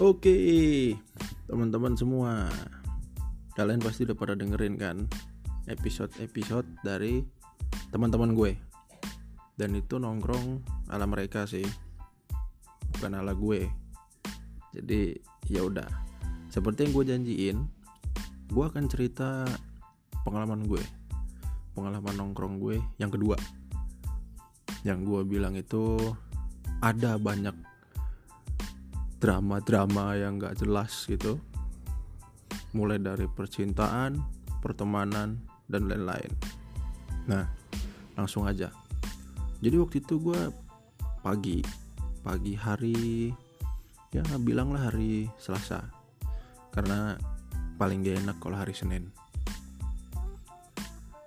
Oke, teman-teman semua, kalian pasti udah pada dengerin kan episode-episode dari teman-teman gue. Dan itu nongkrong ala mereka sih, bukan ala gue. Jadi ya udah, seperti yang gue janjiin, gue akan cerita pengalaman gue, pengalaman nongkrong gue yang kedua. Yang gue bilang itu ada banyak drama-drama yang gak jelas gitu mulai dari percintaan, pertemanan, dan lain-lain. Nah, langsung aja. Jadi waktu itu gue pagi, pagi hari, ya bilanglah hari Selasa, karena paling gak enak kalau hari Senin.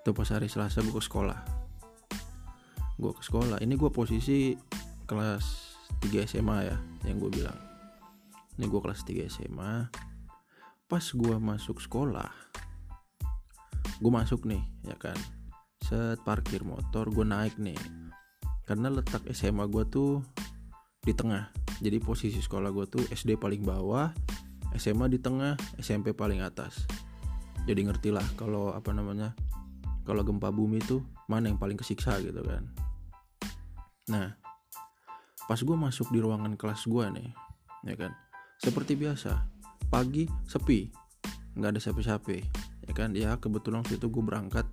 Itu pas hari Selasa gue ke sekolah. Gue ke sekolah. Ini gue posisi kelas 3 SMA ya, yang gue bilang ini gue kelas 3 SMA pas gue masuk sekolah gue masuk nih ya kan? Set parkir motor gue naik nih. Karena letak SMA gue tuh di tengah. Jadi posisi sekolah gue tuh SD paling bawah SMA di tengah SMP paling atas. Jadi ngerti lah kalau apa namanya kalau gempa bumi tuh mana yang paling kesiksa gitu kan. Nah pas gue masuk di ruangan kelas gue nih ya kan seperti biasa, pagi sepi, nggak ada siapa-siapa, ya kan? Ya kebetulan waktu itu gue berangkat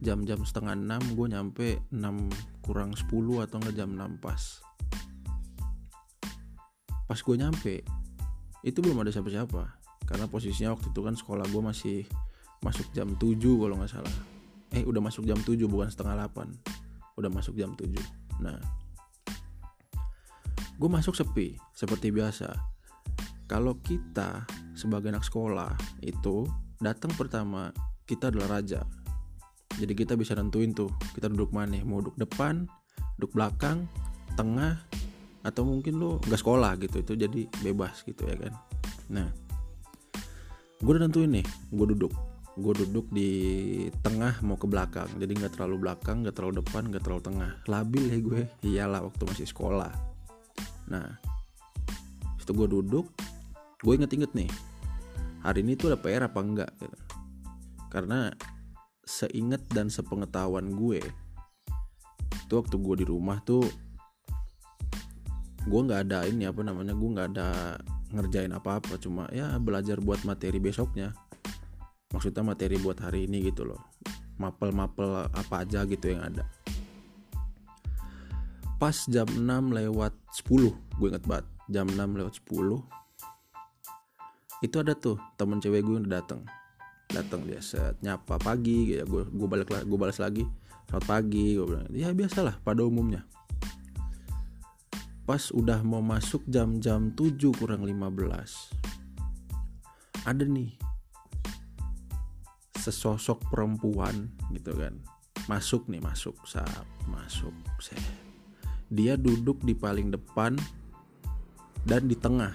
jam-jam setengah enam, gue nyampe 6 kurang 10 atau nggak jam 6 pas. Pas gue nyampe, itu belum ada siapa-siapa, karena posisinya waktu itu kan sekolah gue masih masuk jam 7 kalau nggak salah. Eh udah masuk jam 7 bukan setengah 8 Udah masuk jam 7 Nah Gue masuk sepi Seperti biasa kalau kita sebagai anak sekolah itu datang pertama kita adalah raja. Jadi kita bisa nentuin tuh kita duduk mana. Mau duduk depan duduk belakang tengah atau mungkin lo nggak sekolah gitu. Itu jadi bebas gitu ya kan. Nah gue udah nentuin nih gue duduk. Gue duduk di tengah mau ke belakang. Jadi nggak terlalu belakang nggak terlalu depan nggak terlalu tengah. Labil ya gue. Iyalah waktu masih sekolah. Nah itu gue duduk gue inget-inget nih hari ini tuh ada PR apa enggak gitu. Karena seinget dan sepengetahuan gue itu waktu gue di rumah tuh gue nggak ada ini apa namanya gue nggak ada ngerjain apa-apa cuma ya belajar buat materi besoknya. Maksudnya materi buat hari ini gitu loh. Mapel-mapel apa aja gitu yang ada. Pas jam 6 lewat 10 gue inget banget jam 6 lewat 10 itu ada tuh temen cewek gue yang datang dia set nyapa pagi ya. Gue gue balik gue balas lagi selamat pagi gue bilang ya biasalah pada umumnya. Pas udah mau masuk jam-jam 7 kurang 15 ada nih sesosok perempuan gitu kan. Masuk nih masuk saat masuk set. dia duduk di paling depan dan di tengah.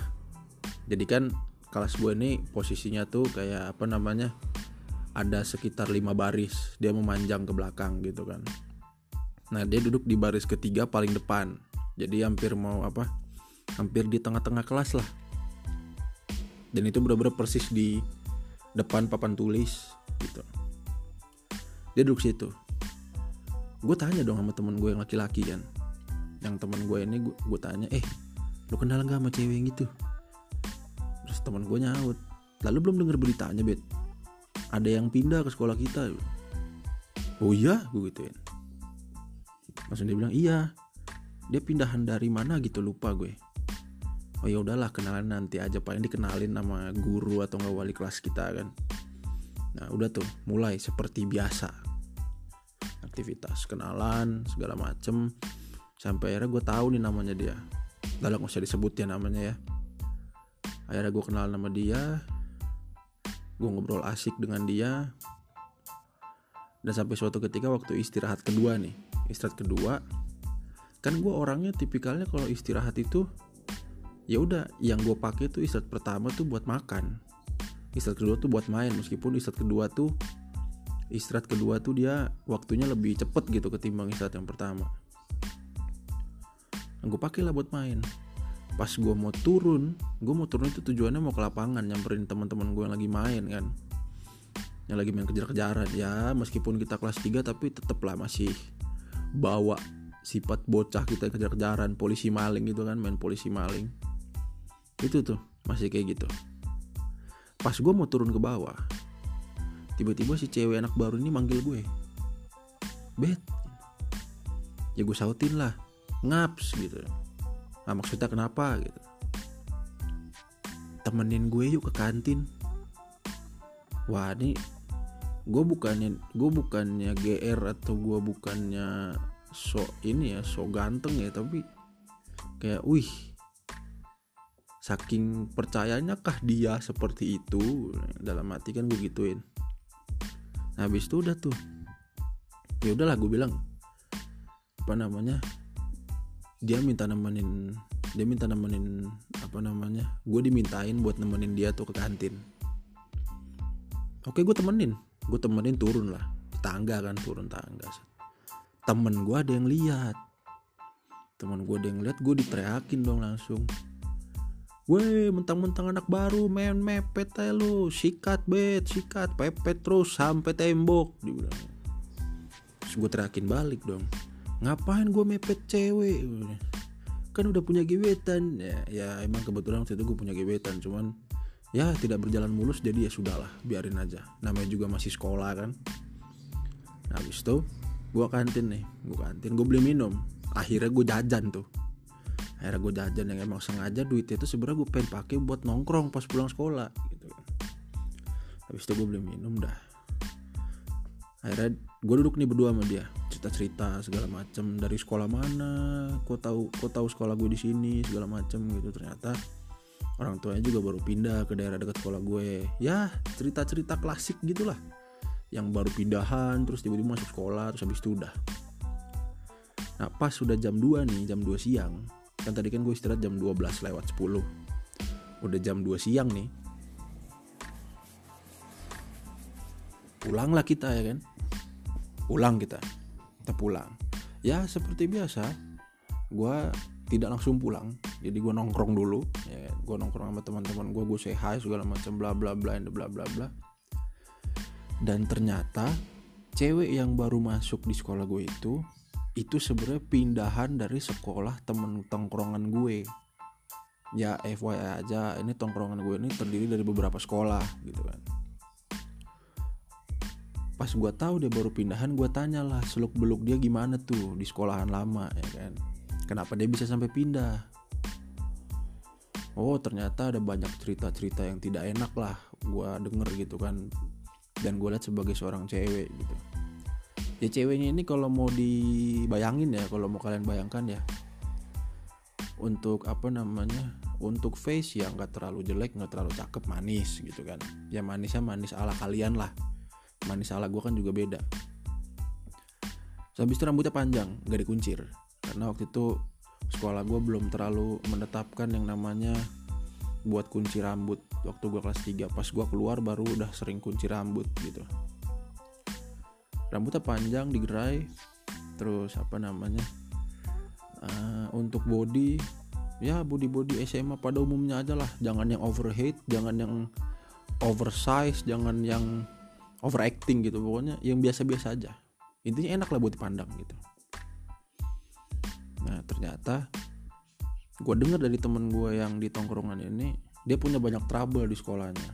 Jadi kan kelas gue ini posisinya tuh kayak apa namanya ada sekitar lima baris dia memanjang ke belakang gitu kan. Nah dia duduk di baris ketiga paling depan. Jadi hampir mau apa hampir di tengah-tengah kelas lah. Dan itu benar-benar persis di depan papan tulis gitu. Dia duduk situ. Gue tanya dong sama temen gue yang laki-laki kan. Yang temen gue ini gue, tanya eh lu kenal gak sama cewek yang gitu teman gue nyaut. Lalu belum denger beritanya bet. Ada yang pindah ke sekolah kita. Oh iya? Gue gituin. Langsung dia bilang iya. Dia pindahan dari mana gitu lupa gue. Oh ya udahlah kenalan nanti aja paling dikenalin nama guru atau nggak wali kelas kita kan. Nah udah tuh mulai seperti biasa. Aktivitas kenalan segala macem. Sampai akhirnya gue tahu nih namanya dia. Lalu nggak usah disebut ya namanya ya akhirnya gue kenal nama dia. Gue ngobrol asik dengan dia. Dan sampai suatu ketika waktu istirahat kedua nih istirahat kedua kan gue orangnya tipikalnya kalau istirahat itu ya udah yang gue pakai tuh istirahat pertama tuh buat makan. Istirahat kedua tuh buat main meskipun istirahat kedua tuh istirahat kedua tuh dia waktunya lebih cepet gitu ketimbang istirahat yang pertama. Gue pakai lah buat main pas gue mau turun gue mau turun itu tujuannya mau ke lapangan nyamperin teman-teman gue yang lagi main kan. Yang lagi main kejar-kejaran. Ya meskipun kita kelas 3 tapi tetep lah masih bawa sifat bocah kita kejar-kejaran polisi maling gitu kan main polisi maling. Itu tuh masih kayak gitu. Pas gue mau turun ke bawah tiba-tiba si cewek anak baru ini manggil gue. Bet. Ya gue sautin lah ngaps gitu nah maksudnya kenapa gitu? Temenin gue yuk ke kantin. Wah ini gue bukannya gue bukannya gr atau gue bukannya so ini ya so ganteng ya tapi kayak wih saking percayanya kah dia seperti itu? Dalam hati kan gue gituin. Nah, habis itu udah tuh. Ya udahlah gue bilang apa namanya dia minta nemenin dia minta nemenin apa namanya gue dimintain buat nemenin dia tuh ke kantin. Oke gue temenin. Gue temenin turun lah. Tangga kan turun tangga temen gue ada yang lihat. Temen gue ada yang lihat gue diteriakin dong langsung. Weh mentang-mentang anak baru main mepet aja lu. Sikat bet sikat pepet terus sampai tembok Dibilang. Terus gue teriakin balik dong Ngapain gue mepet cewek? Kan udah punya gebetan. Ya, ya emang kebetulan waktu itu gue punya gebetan Cuman ya tidak berjalan mulus jadi ya sudahlah biarin aja. Namanya juga masih sekolah kan. Nah habis itu gue kantin nih gue kantin gue beli minum. Akhirnya gue jajan tuh. Akhirnya gue jajan yang emang sengaja duitnya itu sebenarnya gue pengen pakai buat nongkrong pas pulang sekolah gitu. Kan habis itu gue beli minum dah. Akhirnya gue duduk nih berdua sama dia cerita cerita segala macem. Dari sekolah mana kok tahu kok tahu sekolah gue di sini segala macem gitu. Ternyata orang tuanya juga baru pindah ke daerah dekat sekolah gue ya cerita cerita klasik gitulah. Yang baru pindahan terus tiba-tiba masuk sekolah terus habis itu udah. Nah pas sudah jam 2 nih jam 2 siang kan tadi kan gue istirahat jam 12 lewat 10 udah jam 2 siang nih. Pulanglah kita ya kan pulang kita. Kita pulang. Ya seperti biasa gue tidak langsung pulang. Jadi gue nongkrong dulu ya kan? gue nongkrong sama teman-teman gue gue say hi segala macam bla bla bla bla bla bla. Dan ternyata cewek yang baru masuk di sekolah gue itu itu sebenarnya pindahan dari sekolah temen tongkrongan gue. Ya FYI aja ini tongkrongan gue ini terdiri dari beberapa sekolah gitu kan pas gue tahu dia baru pindahan gue tanya lah seluk beluk dia gimana tuh di sekolahan lama ya kan? Kenapa dia bisa sampai pindah? Oh ternyata ada banyak cerita cerita yang tidak enak lah gue denger gitu kan. Dan gue lihat sebagai seorang cewek gitu. Ya ceweknya ini kalau mau dibayangin ya kalau mau kalian bayangkan ya untuk apa namanya untuk face ya nggak terlalu jelek nggak terlalu cakep manis gitu kan. Ya manisnya manis ala kalian lah manis ala gue kan juga beda. So, habis itu rambutnya panjang gak dikuncir. Karena waktu itu sekolah gue belum terlalu menetapkan yang namanya buat kunci rambut. Waktu gue kelas 3 pas gue keluar baru udah sering kunci rambut gitu. Rambutnya panjang digerai terus apa namanya uh, untuk body ya body body SMA pada umumnya aja lah. Jangan yang overheat jangan yang oversize jangan yang overacting gitu pokoknya yang biasa-biasa aja. Intinya enak lah buat dipandang gitu. Nah ternyata gue dengar dari temen gue yang di tongkrongan ini dia punya banyak trouble di sekolahnya.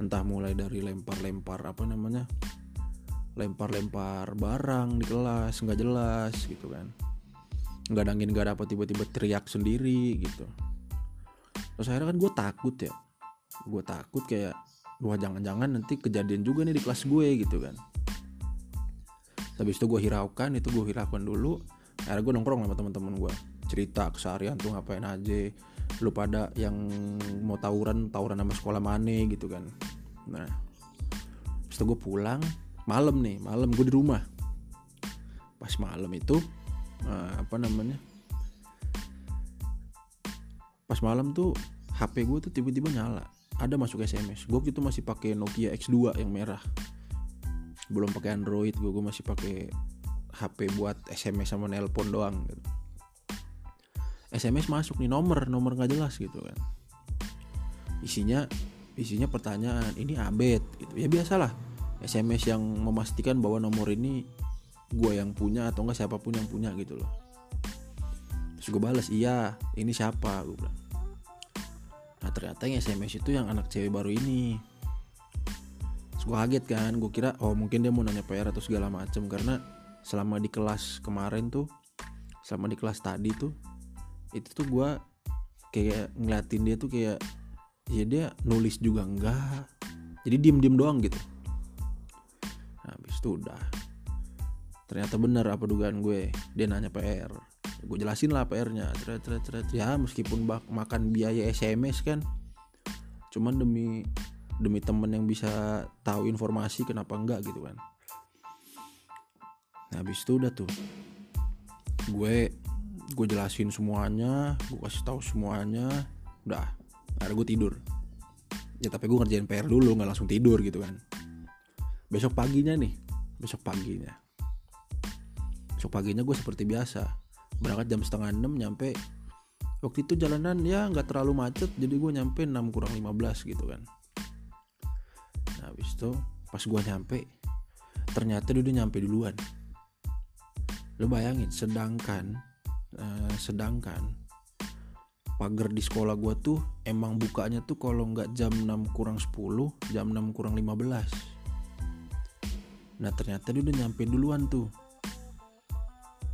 Entah mulai dari lempar-lempar apa namanya lempar-lempar barang di kelas nggak jelas gitu kan. Nggak dangin nggak dapat tiba-tiba teriak sendiri gitu. Terus akhirnya kan gue takut ya. Gue takut kayak wah jangan-jangan nanti kejadian juga nih di kelas gue gitu kan. Habis itu gue hiraukan itu gue hiraukan dulu. Akhirnya gue nongkrong sama teman-teman gue cerita keseharian tuh ngapain aja. Lu pada yang mau tawuran tawuran sama sekolah mana gitu kan. Nah setelah gue pulang. Malam nih malam gue di rumah. Pas malam itu uh, apa namanya? Pas malam tuh HP gue tuh tiba-tiba nyala ada masuk SMS gue gitu masih pakai Nokia X2 yang merah. Belum pakai Android gue gue masih pakai HP buat SMS sama nelpon doang gitu. SMS masuk nih nomor nomor nggak jelas gitu kan. Isinya isinya pertanyaan ini abet gitu. Ya biasalah SMS yang memastikan bahwa nomor ini gue yang punya atau enggak siapa pun yang punya gitu loh. Terus gue balas iya ini siapa? Gue bilang nah ternyata yang SMS itu yang anak cewek baru ini. Terus gue kaget kan gue kira oh mungkin dia mau nanya PR atau segala macem karena selama di kelas kemarin tuh selama di kelas tadi tuh itu tuh gue kayak ngeliatin dia tuh kayak ya dia nulis juga enggak. Jadi diem diem doang gitu. Nah, habis itu udah. Ternyata benar apa dugaan gue dia nanya PR gue jelasin lah PR-nya ya meskipun bak makan biaya SMS kan cuman demi demi temen yang bisa tahu informasi kenapa enggak gitu kan. Nah habis itu udah tuh. Gue gue jelasin semuanya gue kasih tahu semuanya udah. Akhirnya gue tidur. Ya tapi gue ngerjain PR dulu nggak langsung tidur gitu kan. Besok paginya nih besok paginya. Besok paginya gue seperti biasa berangkat jam setengah enam nyampe waktu itu jalanan ya nggak terlalu macet jadi gue nyampe 6 kurang 15 gitu kan. Nah habis itu pas gue nyampe ternyata dia udah nyampe duluan. Lo bayangin sedangkan uh, sedangkan pagar di sekolah gue tuh emang bukanya tuh kalau nggak jam 6 kurang 10 jam 6 kurang 15 nah ternyata dia udah nyampe duluan tuh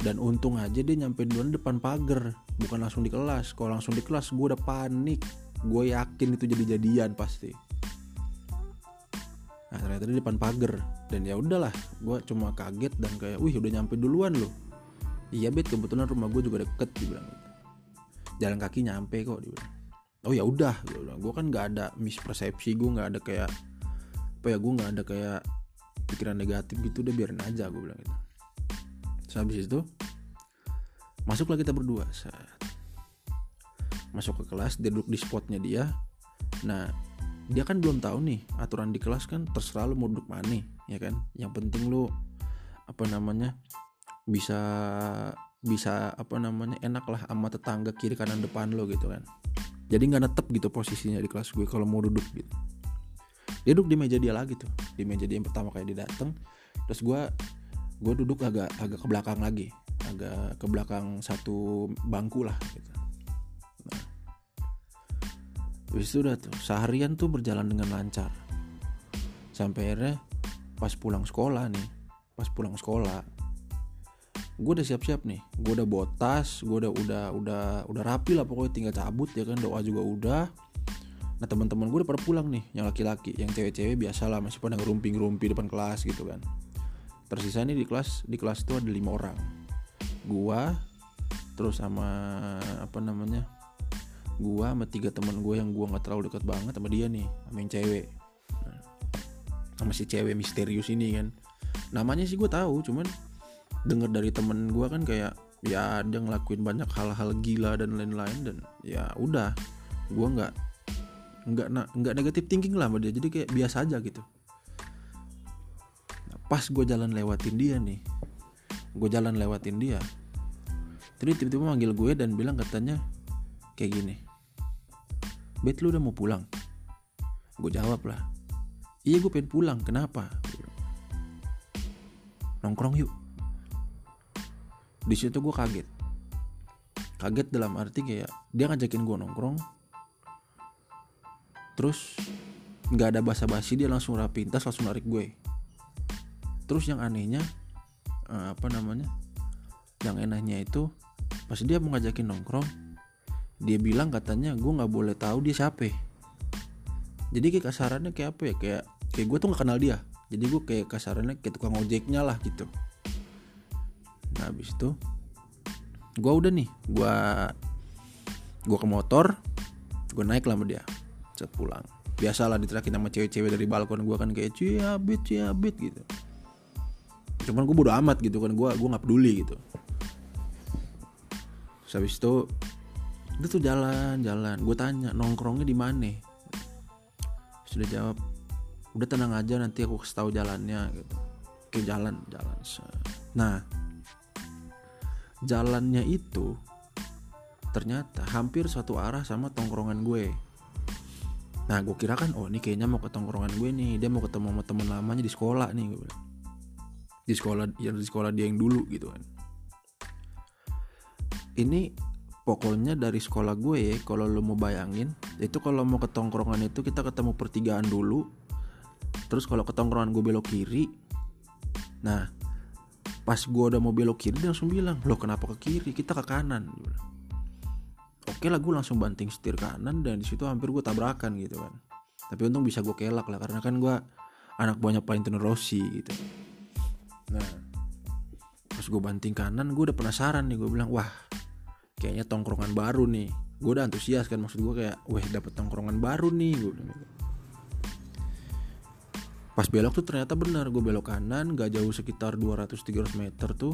dan untung aja dia nyampe duluan depan pagar bukan langsung di kelas. Kalau langsung di kelas gue udah panik. Gue yakin itu jadi jadian pasti. Nah ternyata dia depan pagar. Dan ya udahlah gue cuma kaget dan kayak wih udah nyampe duluan loh. Iya bet kebetulan rumah gue juga deket dibilang gitu. Jalan kaki nyampe kok dia bilang. Oh ya udah gue kan nggak ada mispersepsi gue nggak ada kayak apa ya gue nggak ada kayak pikiran negatif gitu udah biarin aja gue bilang gitu so, habis itu masuklah kita berdua saat masuk ke kelas dia duduk di spotnya dia. Nah dia kan belum tahu nih aturan di kelas kan terserah lu mau duduk mana ya kan? Yang penting lu apa namanya bisa bisa apa namanya enak lah sama tetangga kiri kanan depan lo gitu kan. Jadi nggak netep gitu posisinya di kelas gue kalau mau duduk gitu. Dia duduk di meja dia lagi tuh di meja dia yang pertama kayak dia dateng. Terus gue gue duduk agak agak ke belakang lagi. Agak ke belakang satu bangku lah gitu. Nah Terus itu udah tuh seharian tuh berjalan dengan lancar. Sampai akhirnya pas pulang sekolah nih pas pulang sekolah gue udah siap-siap nih. Gue udah botas gue udah udah udah udah rapi lah pokoknya tinggal cabut ya kan doa juga udah. Nah teman-teman gue udah pada pulang nih yang laki-laki yang cewek-cewek biasa lah masih pada ngerumpi-ngerumpi depan kelas gitu kan tersisa nih di kelas di kelas itu ada lima orang. Gue terus sama apa namanya gue sama tiga teman gue yang gue nggak terlalu dekat banget sama dia nih sama yang cewek. Nah, sama si cewek misterius ini kan. Namanya sih gue tahu cuman denger dari temen gue kan kayak ya dia ngelakuin banyak hal-hal gila dan lain-lain dan ya udah. Gue nggak nggak nggak negatif thinking lah sama dia. Jadi kayak biasa aja gitu pas gue jalan lewatin dia nih gue jalan lewatin dia terus tiba-tiba manggil gue dan bilang katanya kayak gini Bet lu udah mau pulang? Gue jawab lah iya gue pengen pulang kenapa? Nongkrong yuk. Di situ gue kaget kaget dalam arti kayak dia ngajakin gue nongkrong terus nggak ada basa-basi dia langsung rapi tas langsung narik gue terus yang anehnya uh, apa namanya yang enaknya itu pas dia mau ngajakin nongkrong dia bilang katanya gue nggak boleh tahu dia siapa. Jadi kayak kasarannya kayak apa ya kayak kayak gue tuh nggak kenal dia. Jadi gue kayak kasarannya kayak tukang ojeknya lah gitu. Nah habis itu gue udah nih gue gue ke motor gue naik lah sama dia saat pulang. Biasalah diterakin sama cewek-cewek dari balkon gue kan kayak ciabit ciabit gitu cuman gue bodo amat gitu kan gue gue nggak peduli gitu. Terus habis itu itu tuh jalan jalan. Gue tanya nongkrongnya di mana? Sudah jawab udah tenang aja nanti aku kasih tahu jalannya gitu. Ke jalan jalan nah jalannya itu ternyata hampir satu arah sama tongkrongan gue. Nah gue kira kan oh ini kayaknya mau ke tongkrongan gue nih. Dia mau ketemu sama teman lamanya di sekolah nih di sekolah yang di sekolah dia yang dulu gitu kan. Ini pokoknya dari sekolah gue ya kalau lo mau bayangin itu kalau mau ke tongkrongan itu kita ketemu pertigaan dulu terus kalau ke tongkrongan gue belok kiri nah pas gue udah mau belok kiri dia langsung bilang lo kenapa ke kiri? Kita ke kanan. Oke lah gue langsung banting setir kanan dan di situ hampir gue tabrakan gitu kan. Tapi untung bisa gue kelak lah karena kan gue anak banyak Valentino Rossi gitu nah pas gue banting kanan gue udah penasaran nih gue bilang wah kayaknya tongkrongan baru nih. Gue udah antusias kan maksud gue kayak weh dapet tongkrongan baru nih gue bilang gitu. pas belok tuh ternyata benar gue belok kanan gak jauh sekitar 200-300 meter tuh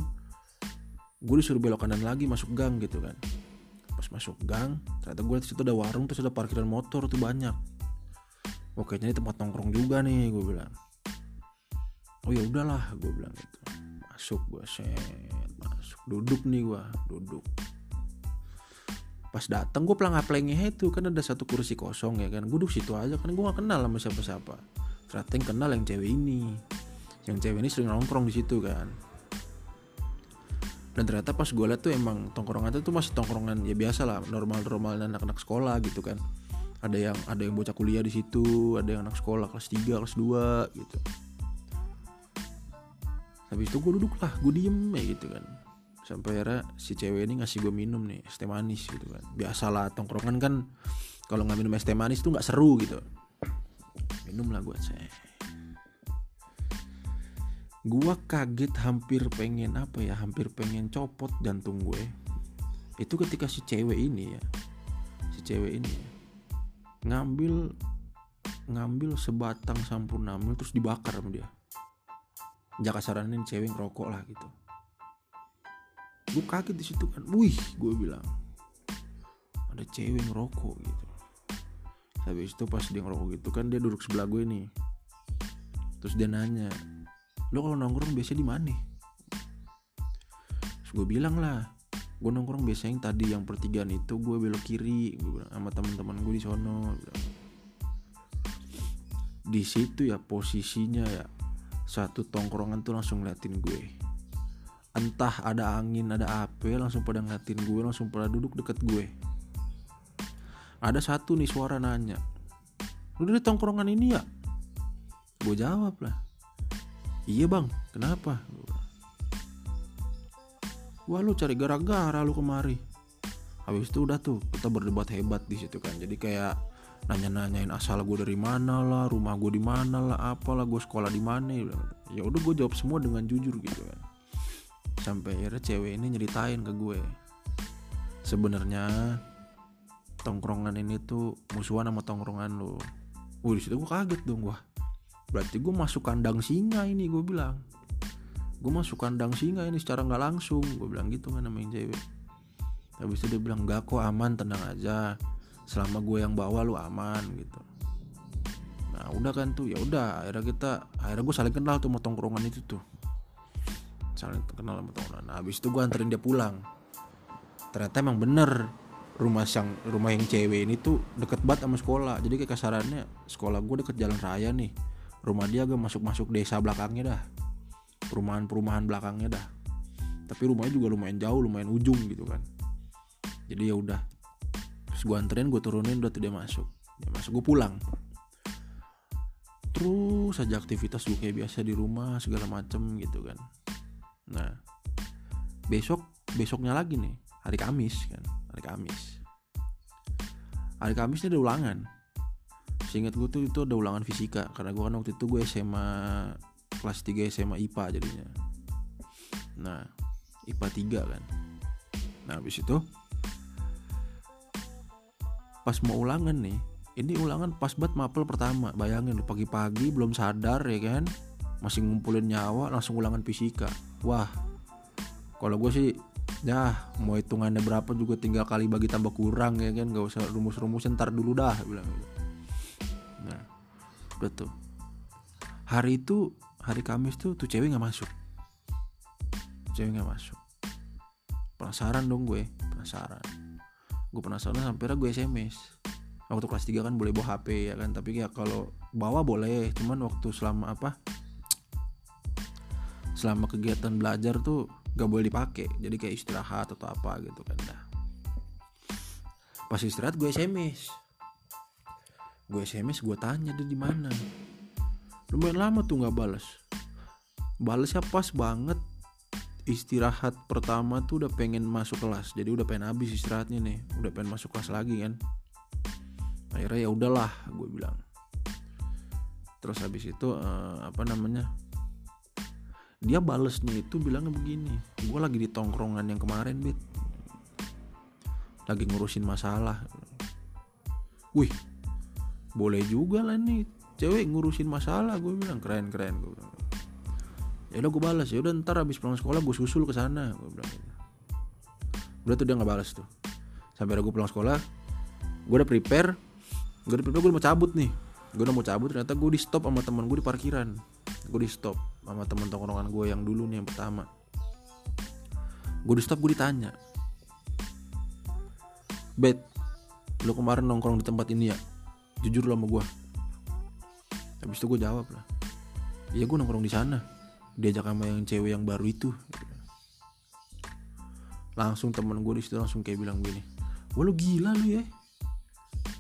gue disuruh belok kanan lagi masuk gang gitu kan. Pas masuk gang ternyata gue situ ada warung terus ada parkiran motor tuh banyak. Kayaknya ini tempat nongkrong juga nih gue bilang oh ya udahlah gue bilang gitu. Masuk gue set masuk. Duduk nih gue duduk. Pas datang gue pelang aplengnya itu kan ada satu kursi kosong ya kan? Gue duduk situ aja kan gue gak kenal sama siapa-siapa. Ternyata yang kenal yang cewek ini. Yang cewek ini sering nongkrong di situ kan? Dan ternyata pas gue liat tuh emang tongkrongan itu tuh masih tongkrongan ya biasa lah normal-normal anak-anak sekolah gitu kan? Ada yang ada yang bocah kuliah di situ ada yang anak sekolah kelas 3 kelas 2 gitu habis itu gue duduk lah gue diem ya gitu kan. Sampai akhirnya si cewek ini ngasih gue minum nih es teh manis gitu kan. Biasalah tongkrongan kan kalau nggak minum es teh manis tuh nggak seru gitu. Minum lah gue saya gue kaget hampir pengen apa ya hampir pengen copot jantung gue itu ketika si cewek ini ya si cewek ini ya, ngambil ngambil sebatang sampurna mil terus dibakar sama dia jaka saranin cewek ngerokok lah gitu. Gue kaget di situ kan. Wih gue bilang ada cewek ngerokok gitu. Habis itu pas dia ngerokok gitu kan dia duduk sebelah gue nih terus dia nanya lo kalau nongkrong biasanya di mana? Terus gue bilang lah gue nongkrong biasanya yang tadi yang pertigaan itu gue belok kiri gue bilang sama teman-teman gue di sono di situ ya posisinya ya satu tongkrongan tuh langsung ngeliatin gue. Entah ada angin ada apa langsung pada ngeliatin gue langsung pada duduk deket gue. Ada satu nih suara nanya lu dari tongkrongan ini ya? Gue jawab lah iya bang. Kenapa? Wah lu cari gara-gara lu kemari. Habis itu udah tuh kita berdebat hebat di situ kan. Jadi kayak nanya-nanyain asal gue dari mana lah rumah gue di mana lah apalah gue sekolah di mana. Ya udah gue jawab semua dengan jujur gitu kan. Sampai akhirnya cewek ini nyeritain ke gue sebenarnya tongkrongan ini tuh musuhan sama tongkrongan lo Wih di situ gue kaget dong wah berarti gue masuk kandang singa ini gue bilang. Gue masuk kandang singa ini secara nggak langsung gue bilang gitu kan namanya cewek. Habis itu dia bilang gak kok aman tenang aja selama gue yang bawa lu aman gitu. Nah udah kan tuh ya udah akhirnya kita akhirnya gue saling kenal tuh sama tongkrongan itu tuh. Saling kenal sama tongkrongan. Nah, habis itu gue anterin dia pulang. Ternyata emang bener rumah yang rumah yang cewek ini tuh deket banget sama sekolah. Jadi kayak kasarannya sekolah gue deket jalan raya nih. Rumah dia agak masuk masuk desa belakangnya dah. Perumahan perumahan belakangnya dah. Tapi rumahnya juga lumayan jauh lumayan ujung gitu kan. Jadi ya udah terus gue anterin gue turunin udah dia masuk dia masuk gue pulang terus saja aktivitas gue kayak biasa di rumah segala macem gitu kan Nah, besok besoknya lagi nih, hari Kamis kan, hari Kamis. Hari Kamis ini ada ulangan. Seingat gue tuh itu ada ulangan fisika karena gue kan waktu itu gue SMA kelas 3 SMA IPA jadinya. Nah, IPA 3 kan. Nah, habis itu pas mau ulangan nih, ini ulangan pas banget mapel pertama. Bayangin pagi-pagi belum sadar ya kan? Masih ngumpulin nyawa langsung ulangan fisika. Wah kalau gue sih ya mau hitungannya berapa juga tinggal kali bagi tambah kurang ya kan? Gak usah rumus-rumus ntar dulu dah bilang gitu. Nah betul hari itu hari Kamis tuh tuh cewek nggak masuk. Cewek nggak masuk. Penasaran dong gue penasaran gue penasaran sampai gue sms waktu kelas 3 kan boleh bawa hp ya kan? Tapi ya kalau bawa boleh cuman waktu selama apa selama kegiatan belajar tuh gak boleh dipakai. Jadi kayak istirahat atau apa gitu kan dah. Pas istirahat gue sms gue sms gue tanya dia di mana. Lumayan lama tuh nggak balas balasnya pas banget istirahat pertama tuh udah pengen masuk kelas. Jadi udah pengen habis istirahatnya nih. Udah pengen masuk kelas lagi kan. Akhirnya ya udahlah gue bilang. Terus habis itu uh, apa namanya dia balesnya itu bilangnya begini gue lagi di tongkrongan yang kemarin bet lagi ngurusin masalah. Wih boleh juga lah nih cewek ngurusin masalah gue bilang. Keren keren gue bilang ya udah gue balas. Ya udah ntar abis pulang sekolah gue susul ke sana gue bilang gitu. udah tuh dia nggak balas tuh. Sampai gue pulang sekolah gue udah prepare gue udah prepare gue mau cabut nih. Gue udah mau cabut ternyata gue di stop sama teman gue di parkiran. Gue di stop sama teman tongkrongan gue yang dulu nih yang pertama. Gue di stop gue ditanya bet lu kemarin nongkrong di tempat ini ya? Jujur lo sama gue habis itu gue jawab lah iya gue nongkrong di sana diajak sama yang cewek yang baru itu. Langsung temen gue di situ langsung kayak bilang gini wah lu gila lu ya.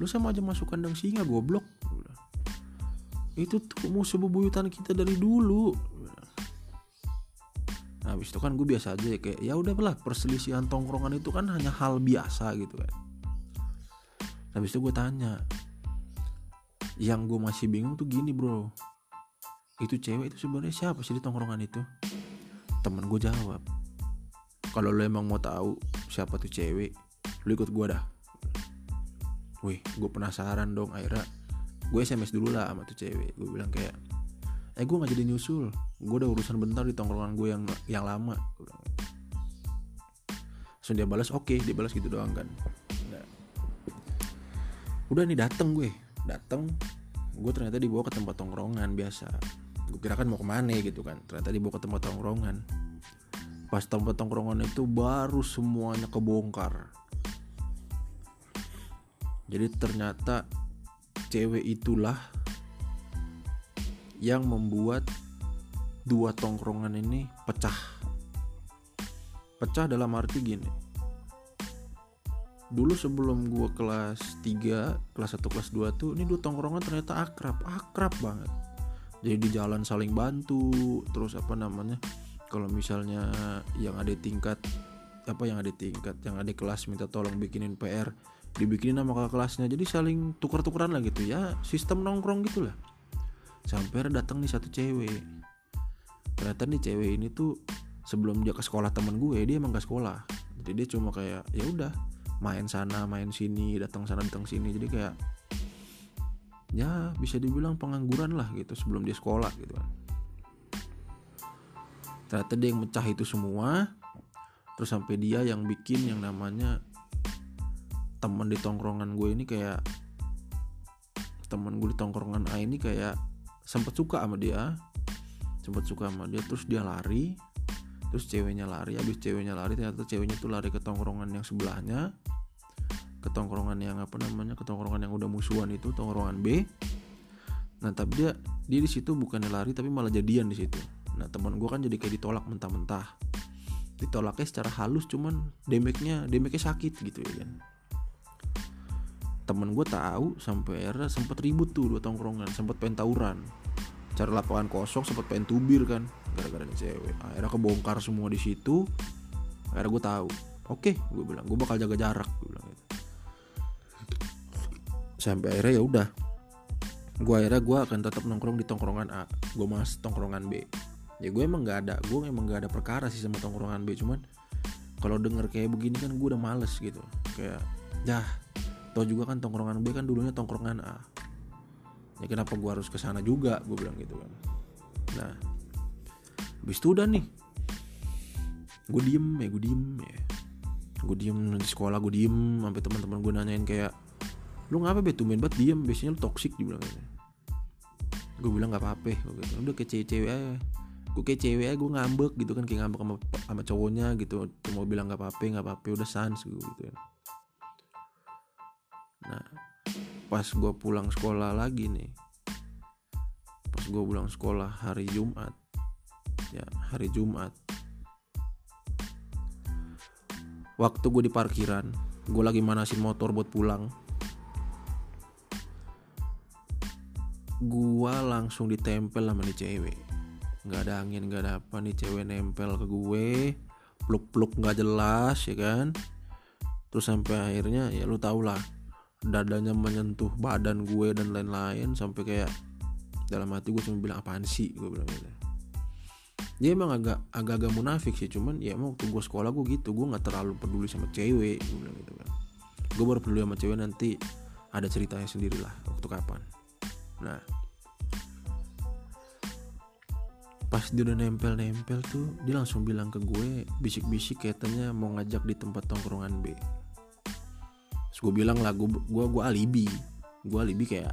Lu sama aja masuk kandang singa goblok. Itu tuh musuh bebuyutan kita dari dulu. Nah habis itu kan gue biasa aja ya kayak ya udah lah perselisihan tongkrongan itu kan hanya hal biasa gitu kan. Habis itu gue tanya yang gue masih bingung tuh gini bro itu cewek itu sebenarnya siapa sih di tongkrongan itu? Temen gue jawab kalau lo emang mau tahu siapa tuh cewek lo ikut gue dah. Wih gue penasaran dong akhirnya gue sms dulu lah sama tuh cewek. Gue bilang kayak eh gue gak jadi nyusul. Gue udah urusan bentar di tongkrongan gue yang yang lama. Bilang. dia balas oke okay, dia balas gitu doang kan. Nah. udah nih dateng gue. Dateng gue ternyata dibawa ke tempat tongkrongan biasa gue kira kan mau ke mana gitu kan. Ternyata dibawa ke tempat tongkrongan. Pas tempat tongkrongan itu baru semuanya kebongkar. Jadi ternyata cewek itulah yang membuat dua tongkrongan ini pecah. Pecah dalam arti gini. Dulu sebelum gue kelas 3 kelas 1 kelas 2 tuh ini dua tongkrongan ternyata akrab. Akrab banget jadi di jalan saling bantu terus apa namanya kalau misalnya yang ada tingkat apa yang ada tingkat yang ada kelas minta tolong bikinin PR dibikinin nama kakak kelasnya. Jadi saling tukar-tukaran lah gitu ya sistem nongkrong gitu lah sampai datang nih satu cewek. Ternyata nih cewek ini tuh sebelum dia ke sekolah temen gue dia emang gak sekolah. Jadi dia cuma kayak ya udah main sana main sini datang sana datang sini. Jadi kayak ya bisa dibilang pengangguran lah gitu sebelum dia sekolah gitu kan. Ternyata dia yang mecah itu semua. Terus sampai dia yang bikin yang namanya temen di tongkrongan gue ini kayak temen gue di tongkrongan A ini kayak sempet suka sama dia. Sempet suka sama dia terus dia lari. Terus ceweknya lari habis ceweknya lari ternyata ceweknya tuh lari ke tongkrongan yang sebelahnya ketongkrongan yang apa namanya ketongkrongan yang udah musuhan itu tongkrongan B. Nah tapi dia dia di situ bukannya lari tapi malah jadian di situ. Nah teman gue kan jadi kayak ditolak mentah-mentah. Ditolaknya secara halus cuman damage-nya damage-nya sakit gitu ya kan. Temen gue tahu sampai era sempet ribut tuh dua tongkrongan sempet pengen tawuran. Cari lapangan kosong sempet pengen tubir kan gara-gara nih cewek. Akhirnya kebongkar semua di situ. Akhirnya gue tahu oke okay, gue bilang gue bakal jaga jarak gue bilang gitu sampai akhirnya ya udah. Gue akhirnya gue akan tetap nongkrong di tongkrongan A. Gue mas tongkrongan B. Ya gue emang nggak ada gue emang nggak ada perkara sih sama tongkrongan B. Cuman kalau denger kayak begini kan gue udah males gitu. Kayak dah tau juga kan tongkrongan B kan dulunya tongkrongan A. Ya kenapa gue harus ke sana juga? Gue bilang gitu kan. Nah habis itu udah nih. Gue diem ya gue diem ya. Gue diem di sekolah gue diem sampai teman-teman gue nanyain kayak lu ngapa bet main banget diem. Biasanya lu toxic dibilang gitu. Gue bilang nggak apa-apa gitu. udah ke cewek aja. Gue kayak cewek aja gue ngambek gitu kan kayak ngambek sama, sama cowoknya gitu. Cuma bilang nggak apa-apa nggak apa-apa udah sans gue gitu ya nah pas gue pulang sekolah lagi nih pas gue pulang sekolah hari Jumat ya hari Jumat. Waktu gue di parkiran gue lagi manasin motor buat pulang gue langsung ditempel sama nih cewek. Nggak ada angin nggak ada apa nih cewek nempel ke gue peluk-peluk nggak jelas ya kan? Terus sampai akhirnya ya lu tau lah dadanya menyentuh badan gue dan lain-lain sampai kayak dalam hati gue cuma bilang apaan sih? Gue bilang gitu. Dia emang agak agak-agak munafik sih cuman ya emang waktu sekolah gue gitu gue nggak terlalu peduli sama cewek gue bilang gitu kan. Gue baru peduli sama cewek nanti ada ceritanya sendiri lah waktu kapan nah pas dia udah nempel-nempel tuh dia langsung bilang ke gue bisik-bisik katanya mau ngajak di tempat tongkrongan B. Terus gue bilang lah gue gue gue alibi. Gue alibi kayak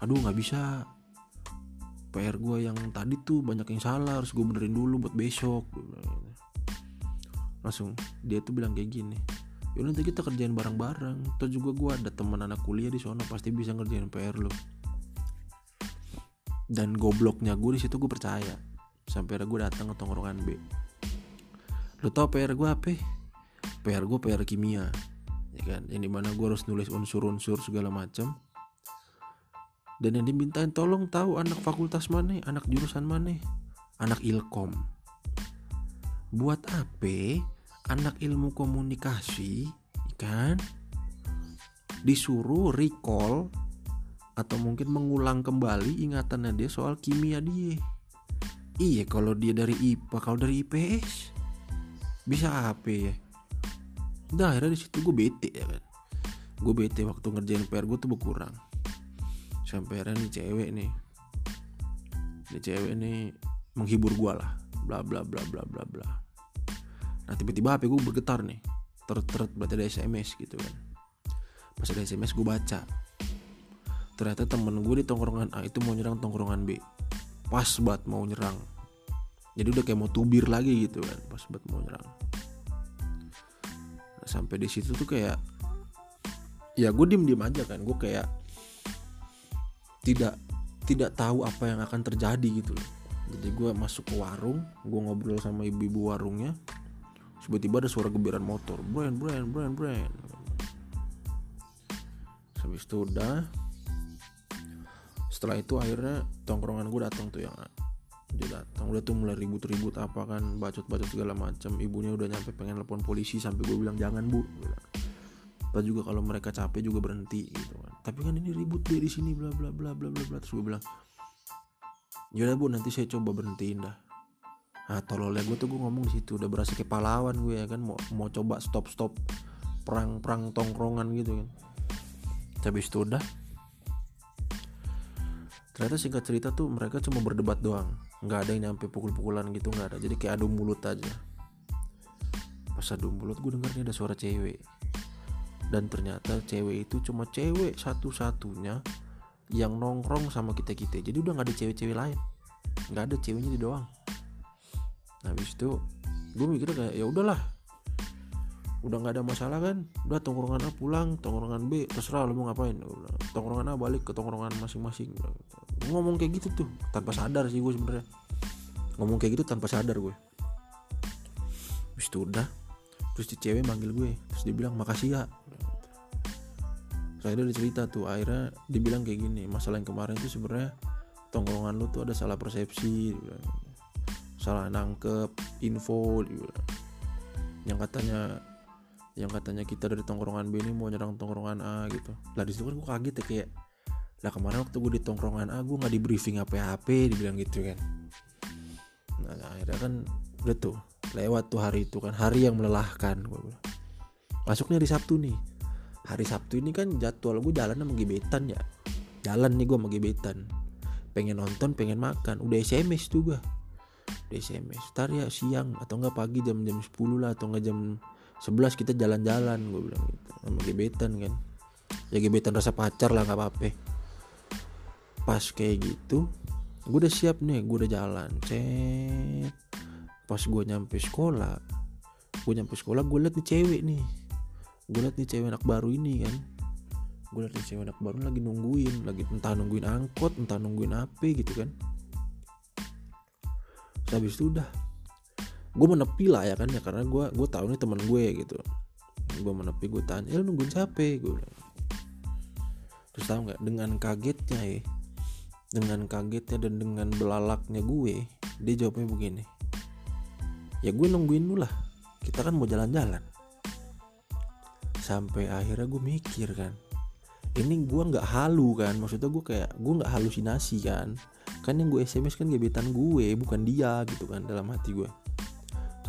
aduh nggak bisa. PR gue yang tadi tuh banyak yang salah harus gue benerin dulu buat besok. Langsung dia tuh bilang kayak gini ya nanti kita kerjain bareng-bareng. Terus juga gue ada teman anak kuliah di sana pasti bisa ngerjain PR lo dan gobloknya gue di situ gue percaya sampai gue datang ke tongkrongan B. Lo tau PR gue apa PR gue PR kimia. Ya kan? Yang di mana gue harus nulis unsur-unsur segala macam dan yang dimintain tolong tahu anak fakultas mana anak jurusan mana anak ilkom. Buat apa anak ilmu komunikasi kan? Disuruh recall atau mungkin mengulang kembali ingatannya dia soal kimia dia. Iya kalau dia dari IPA kalau dari IPS bisa apa ya? Nah akhirnya di situ gue bete ya kan? Gue bete waktu ngerjain PR gue tuh berkurang. Sampai akhirnya nih cewek nih Nih cewek nih menghibur gue lah. Bla bla bla bla bla bla Nah tiba-tiba HP gue bergetar nih. Teret-teret berarti ada SMS gitu kan. Pas ada SMS gue baca. Ternyata temen gue di tongkrongan A itu mau nyerang tongkrongan B. Pas banget mau nyerang. Jadi udah kayak mau tubir lagi gitu kan Pas banget mau nyerang. Sampai di situ tuh kayak ya gue diem diem aja kan. Gue kayak tidak tidak tahu apa yang akan terjadi gitu loh. Jadi gue masuk ke warung gue ngobrol sama ibu-ibu warungnya tiba-tiba ada suara gebiran motor. Brand brand brand brand. Habis itu udah. Setelah itu akhirnya tongkrongan gue datang tuh yang dia datang. Udah tuh mulai ribut-ribut apa kan bacot-bacot segala macam ibunya udah nyampe pengen telepon polisi sampai gue bilang jangan bu. Tapi juga kalau mereka capek juga berhenti gitu kan. Tapi kan ini ribut di sini bla bla bla bla bla bla. Terus gue bilang yaudah bu nanti saya coba berhentiin dah nah tololnya gue tuh gue ngomong di situ udah berasa kayak pahlawan gue ya kan mau mau coba stop stop perang perang tongkrongan gitu kan. Tapi itu udah. Ternyata singkat cerita tuh mereka cuma berdebat doang nggak ada yang nyampe pukul-pukulan gitu nggak ada. Jadi kayak adu mulut aja. Pas adu mulut gue dengar ada suara cewek. Dan ternyata cewek itu cuma cewek satu-satunya yang nongkrong sama kita kita jadi udah nggak ada cewek-cewek lain. Nggak ada ceweknya di doang habis itu gue mikir kayak ya udahlah udah nggak ada masalah kan? Udah tongkrongan A pulang tongkrongan B terserah lo mau ngapain. Tongkrongan A balik ke tongkrongan masing-masing. Ngomong kayak gitu tuh tanpa sadar sih gue sebenarnya. Ngomong kayak gitu tanpa sadar gue terus itu udah terus si cewek manggil gue terus dia bilang makasih ya. Saya udah cerita tuh akhirnya dia bilang kayak gini masalah yang kemarin itu sebenarnya tongkrongan lu tuh ada salah persepsi salah nangkep info yang katanya yang katanya kita dari tongkrongan B ini mau nyerang tongkrongan A gitu. Lah di situ kan gue kaget ya kayak lah kemarin waktu gue di tongkrongan A gue nggak di briefing apa apa dibilang gitu kan. Nah akhirnya kan udah tuh lewat tuh hari itu kan hari yang melelahkan gue bilang. Masuknya di Sabtu nih. Hari Sabtu ini kan jadwal gue jalan sama gebetan ya. Jalan nih gue sama gebetan. Pengen nonton pengen makan. Udah SMS tuh gue udah SMS ntar ya siang atau enggak pagi jam jam 10 lah atau enggak jam 11 kita jalan-jalan gue bilang gitu. Sama gebetan kan. Ya gebetan rasa pacar lah nggak apa-apa. Pas kayak gitu gue udah siap nih gue udah jalan. Cek pas gue nyampe sekolah gue nyampe sekolah gue liat nih cewek nih. Gue liat nih cewek anak baru ini kan. Gue liat cewek anak baru lagi nungguin lagi entah nungguin angkot entah nungguin apa gitu kan habis itu udah. Gue menepi lah ya kan ya karena gue gue tahu nih teman gue gitu. Gue menepi gue tanya ya nungguin siapa? Gue bilang. Terus tahu nggak? Dengan kagetnya ya dengan kagetnya dan dengan belalaknya gue dia jawabnya begini. Ya gue nungguin lu lah. Kita kan mau jalan-jalan. Sampai akhirnya gue mikir kan ini gue nggak halu kan. Maksudnya gue kayak gue nggak halusinasi kan kan yang gue sms kan gebetan gue bukan dia gitu kan dalam hati gue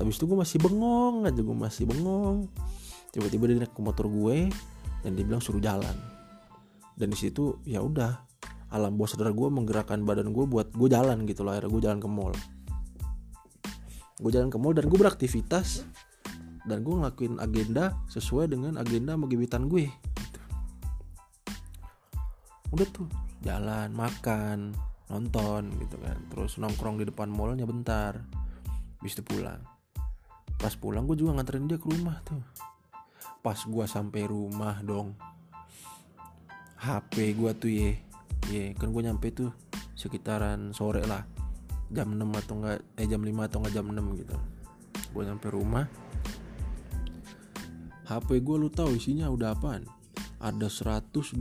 habis itu gue masih bengong aja gue masih bengong. Tiba-tiba dia naik ke motor gue dan dia bilang suruh jalan. Dan di situ ya udah alam bawah sadar gue menggerakkan badan gue buat gue jalan gitu loh akhirnya gue jalan ke mall. Gue jalan ke mall dan gue beraktivitas. Dan gue ngelakuin agenda sesuai dengan agenda sama gue gitu. udah tuh jalan makan nonton gitu kan. Terus nongkrong di depan mallnya bentar bis itu pulang. Pas pulang gue juga nganterin dia ke rumah tuh. Pas gue sampai rumah dong HP gue tuh ye. Ye kan gue nyampe tuh sekitaran sore lah. Jam 6 atau enggak eh jam 5 atau enggak jam 6 gitu. Gue nyampe rumah. HP gue lu tahu isinya udah apaan? Ada 121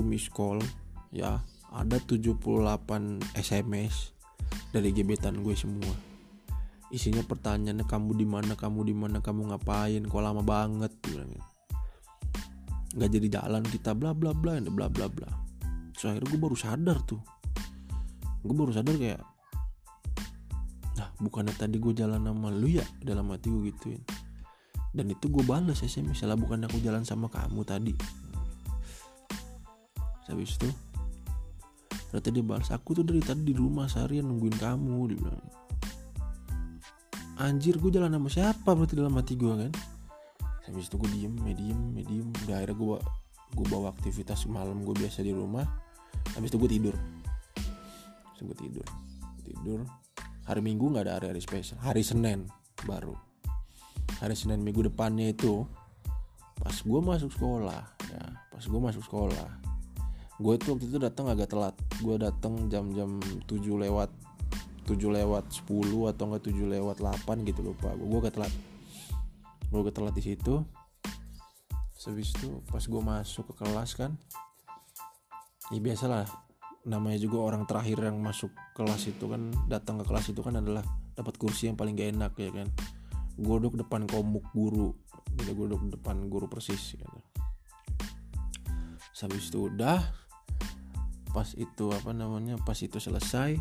miss call ya ada 78 SMS dari gebetan gue semua. Isinya pertanyaannya kamu di mana? Kamu di mana? Kamu ngapain? Kok lama banget? Bilangnya nggak jadi jalan kita bla bla bla bla bla bla so akhirnya gue baru sadar tuh. Gue baru sadar kayak nah bukannya tadi gue jalan sama lu ya? Dalam hati gue gituin. Dan itu gue balas SMS misalnya bukan aku jalan sama kamu tadi? Habis itu ternyata dia balas aku tuh dari tadi di rumah seharian nungguin kamu dia bilang. Anjir gue jalan sama siapa berarti dalam hati gue kan? Habis itu gue diem medium medium udah akhirnya gue gue bawa aktivitas malam gue biasa di rumah. Habis itu gue tidur. Habis itu gue tidur. Tidur. Hari minggu nggak ada hari-hari spesial. Hari senin baru. Hari senin minggu depannya itu pas gue masuk sekolah ya pas gue masuk sekolah gue tuh waktu itu datang agak telat. Gue datang jam-jam 7 lewat 7 lewat 10 atau enggak 7 lewat 8 gitu lupa gue agak telat. Gue agak telat di situ. Habis itu pas gue masuk ke kelas kan ya biasalah. Namanya juga orang terakhir yang masuk kelas itu kan datang ke kelas itu kan adalah dapat kursi yang paling gak enak ya kan. Gue duduk depan komuk guru. Gue duduk depan guru persis gitu. Habis itu udah pas itu apa namanya pas itu selesai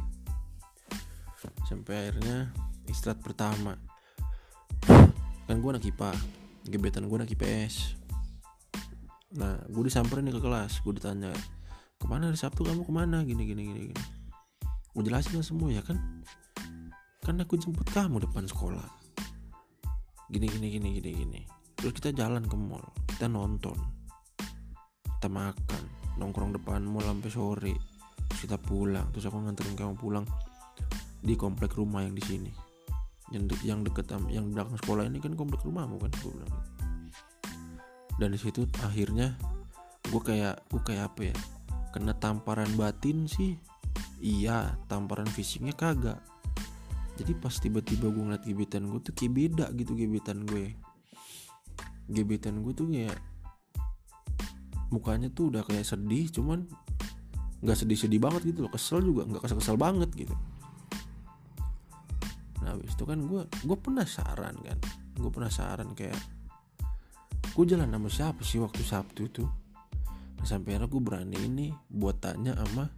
sampai akhirnya istirahat pertama. Kan gue anak IPA gebetan gue anak IPS nah gue disamperin ke kelas gue ditanya ke mana hari Sabtu? Kamu ke mana? Gini gini gini gini. Gue jelasin semua ya kan? Kan aku jemput kamu depan sekolah. Gini gini gini gini gini. Terus kita jalan ke mall kita nonton kita makan nongkrong depan mall sampai sore. Terus kita pulang terus aku nganterin kamu pulang di komplek rumah yang di sini. Yang de yang deket yang belakang sekolah ini kan komplek rumahmu kan gue bilang. Dan di situ akhirnya gue kayak gue kayak apa ya kena tamparan batin sih. Iya tamparan fisiknya kagak. Jadi pas tiba-tiba gue ngeliat gebetan gue tuh kayak beda gitu gebetan gue. Gebetan gue tuh kayak mukanya tuh udah kayak sedih cuman nggak sedih-sedih banget gitu loh. Kesel juga nggak kesel-kesel banget gitu. Nah habis itu kan gue gue penasaran kan. Gue penasaran kayak gue jalan sama siapa sih waktu Sabtu tuh? Nah, sampai akhirnya gue berani ini buat tanya sama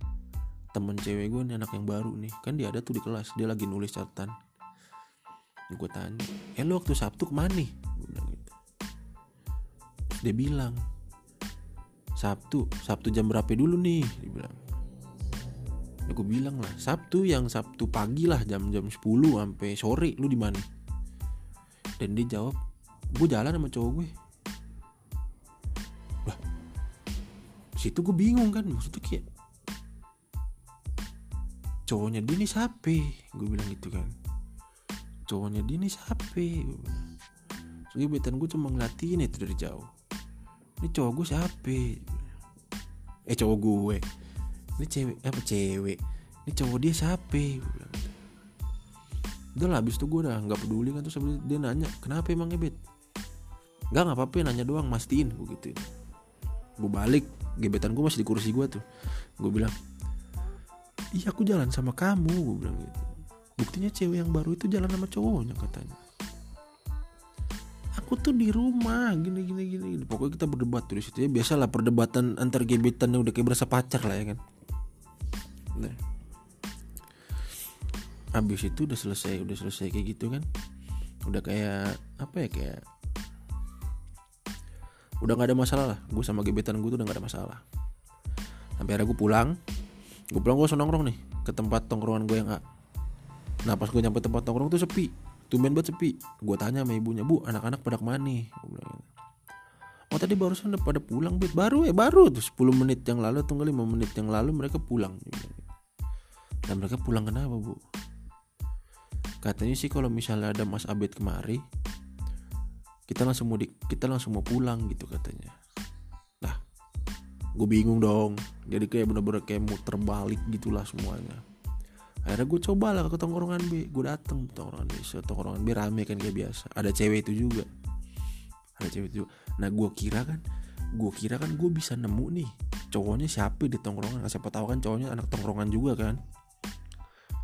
temen cewek gue nih anak yang baru nih. Kan dia ada tuh di kelas dia lagi nulis catatan. Gue tanya eh lu waktu Sabtu ke mana nih? Gitu. Dia bilang Sabtu Sabtu jam berapa dulu nih? Dia bilang. Ya gue bilang lah Sabtu yang Sabtu pagi lah jam-jam 10 sampai sore lu di mana? Dan dia jawab gue jalan sama cowok gue. Lah situ gue bingung kan maksudnya kayak cowoknya dia nih siapa gue bilang gitu kan. Cowoknya dia nih siapa gue bilang. So, gebetan gue cuma ngeliatin itu dari jauh ini cowok gue siapa? Eh cowok gue. Ini cewek apa cewek? Ini cowok dia siapa? Gitu. udah lah abis itu gue udah nggak peduli kan terus dia nanya kenapa emang gebet nggak nggak apa-apa nanya doang mastiin gue gituin. Gue balik gebetan gue masih di kursi gue tuh. Gue bilang iya aku jalan sama kamu gue bilang gitu. Buktinya cewek yang baru itu jalan sama cowoknya katanya aku tuh di rumah. Gini gini gini, pokoknya kita berdebat tuh di situ ya. Biasalah perdebatan antar gebetan yang udah kayak berasa pacar lah ya kan. Nah habis itu udah selesai udah selesai kayak gitu kan. Udah kayak apa ya kayak udah nggak ada masalah lah. Gue sama gebetan gue tuh udah nggak ada masalah. Sampai akhirnya gue pulang. Gue pulang gue nongkrong nih ke tempat tongkrongan gue yang A. Nah pas gue nyampe tempat tongkrong tuh sepi tumben banget sepi. Gue tanya sama ibunya bu anak-anak pada ke mana nih? Gitu. oh tadi barusan udah pada pulang bet baru ya baru. Tuh 10 menit yang lalu atau 5 menit yang lalu mereka pulang. Gitu. dan mereka pulang kenapa bu? Katanya sih kalau misalnya ada Mas Abed kemari kita langsung mau di, kita langsung mau pulang gitu katanya. Nah gue bingung dong. Jadi kayak bener-bener kayak muter balik gitulah semuanya akhirnya gue coba lah ke tongkrongan B. Gue dateng tongkrongan B. So, tongkrongan B rame kan kayak biasa. Ada cewek itu juga. Ada cewek itu juga. nah gue kira kan gue kira kan gue bisa nemu nih cowoknya siapa di tongkrongan. Siapa tahu kan cowoknya anak tongkrongan juga kan.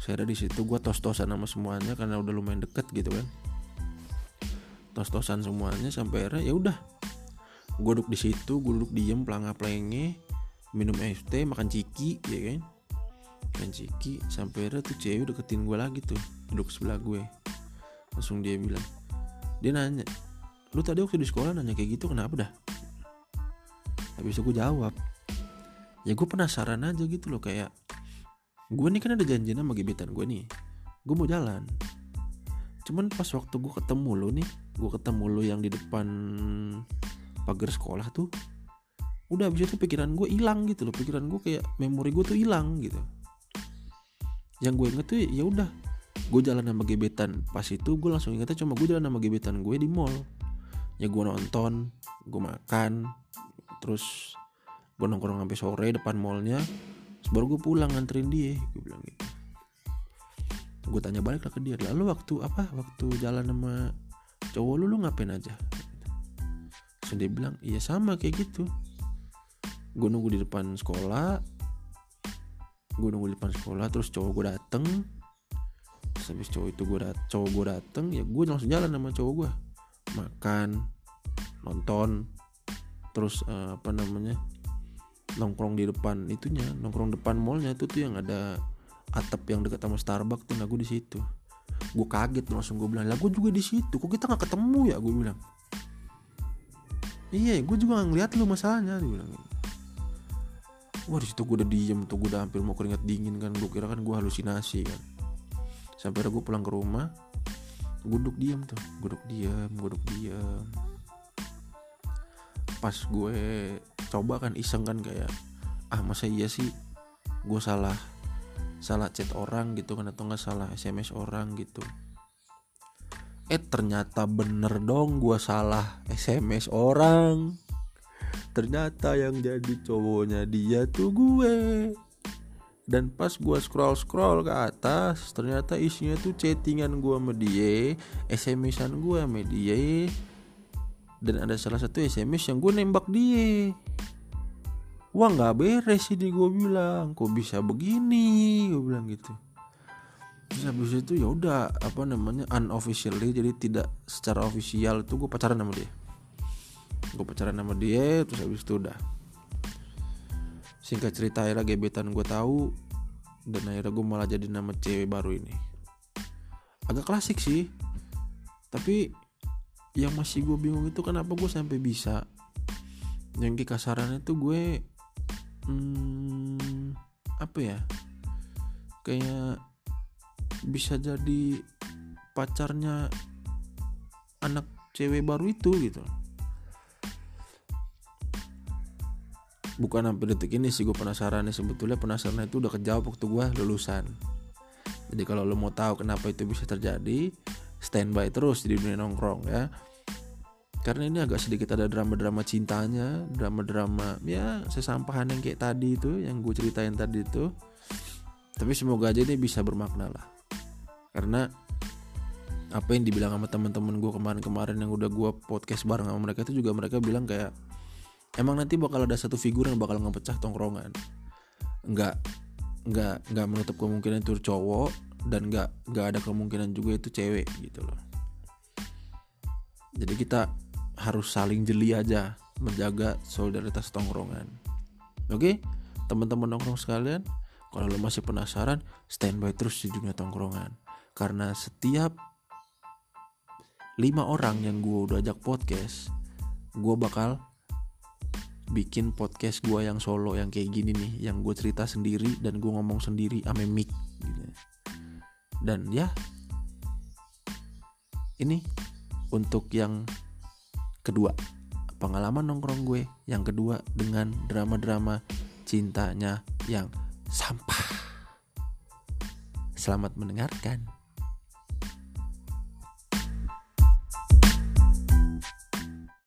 Saya ada di situ gue tos-tosan sama semuanya karena udah lumayan deket gitu kan. Tos-tosan semuanya sampai akhirnya ya udah. Gue duduk di situ gue duduk diem pelangap pelenge minum es teh makan ciki ya kan makan ciki sampai akhirnya tuh cewek deketin gue lagi tuh duduk sebelah gue. Langsung dia bilang dia nanya lu tadi waktu di sekolah nanya kayak gitu kenapa dah? Habis itu gue jawab ya gue penasaran aja gitu loh kayak gue nih kan ada janjian sama gebetan gue nih gue mau jalan. Cuman pas waktu gue ketemu lo nih gue ketemu lo yang di depan pagar sekolah tuh udah abis itu pikiran gue hilang gitu loh pikiran gue kayak memori gue tuh hilang gitu yang gue inget tuh ya udah. Gue jalan sama gebetan. Pas itu gue langsung ingetnya cuma gue jalan sama gebetan gue di mall. Ya gue nonton gue makan terus gue nongkrong sampai sore depan mallnya. Baru gue pulang nganterin dia gue bilang gitu. Gue tanya balik lah ke dia lalu waktu apa? Waktu jalan sama cowok lu lu ngapain aja? Terus dia bilang iya sama kayak gitu. Gue nunggu di depan sekolah gue nunggu di depan sekolah terus cowok gue dateng. Terus habis cowok itu gue dat cowok gue dateng ya gue langsung jalan sama cowok gue makan nonton terus uh, apa namanya nongkrong di depan itunya nongkrong depan mallnya itu tuh yang ada atap yang dekat sama Starbucks tuh nah gue di situ. Gue kaget langsung gue bilang lah gue juga di situ kok kita nggak ketemu ya? Gue bilang. Iya gue juga nggak ngeliat lu masalahnya dia bilang wah di situ gue udah diem tuh gue udah hampir mau keringat dingin kan. Gue kira kan gue halusinasi kan. Sampai gue pulang ke rumah gue duduk diem tuh. Gue duduk diem gue duduk diem. Pas gue coba kan iseng kan kayak ah masa iya sih gue salah salah chat orang gitu kan atau nggak salah sms orang gitu? Eh ternyata bener dong gue salah sms orang ternyata yang jadi cowoknya dia tuh gue. Dan pas gue scroll scroll ke atas ternyata isinya tuh chattingan gue sama dia smsan gue sama dia. Dan ada salah satu sms yang gue nembak dia. Wah nggak beres ini gue bilang. Kok bisa begini? Gue bilang gitu. Terus habis itu ya udah apa namanya unofficially jadi tidak secara ofisial itu gue pacaran sama dia gue pacaran sama dia terus habis itu udah. Singkat cerita akhirnya gebetan gue tahu dan akhirnya gue malah jadi nama cewek baru ini. Agak klasik sih tapi yang masih gue bingung itu kenapa gue sampai bisa. Yang kasarannya tuh gue hmm, apa ya kayak bisa jadi pacarnya anak cewek baru itu gitu bukan sampai detik ini sih gue penasaran nih. Sebetulnya penasaran itu udah kejawab waktu gue lulusan. Jadi kalau lo mau tahu kenapa itu bisa terjadi standby terus di dunia nongkrong ya. Karena ini agak sedikit ada drama-drama cintanya drama-drama ya sesampahan yang kayak tadi itu yang gue ceritain tadi itu. Tapi semoga aja ini bisa bermakna lah. Karena apa yang dibilang sama teman-teman gue kemarin-kemarin yang udah gue podcast bareng sama mereka itu juga mereka bilang kayak emang nanti bakal ada satu figur yang bakal ngepecah tongkrongan nggak nggak nggak menutup kemungkinan itu cowok dan nggak nggak ada kemungkinan juga itu cewek gitu loh jadi kita harus saling jeli aja menjaga solidaritas tongkrongan. Oke, teman-teman nongkrong sekalian, kalau lo masih penasaran, standby terus di dunia tongkrongan. Karena setiap lima orang yang gue udah ajak podcast, gue bakal bikin podcast gue yang solo yang kayak gini nih, yang gue cerita sendiri dan gue ngomong sendiri ame mic gitu. Dan ya, ini untuk yang kedua pengalaman nongkrong gue. Yang kedua dengan drama-drama cintanya yang sampah. Selamat mendengarkan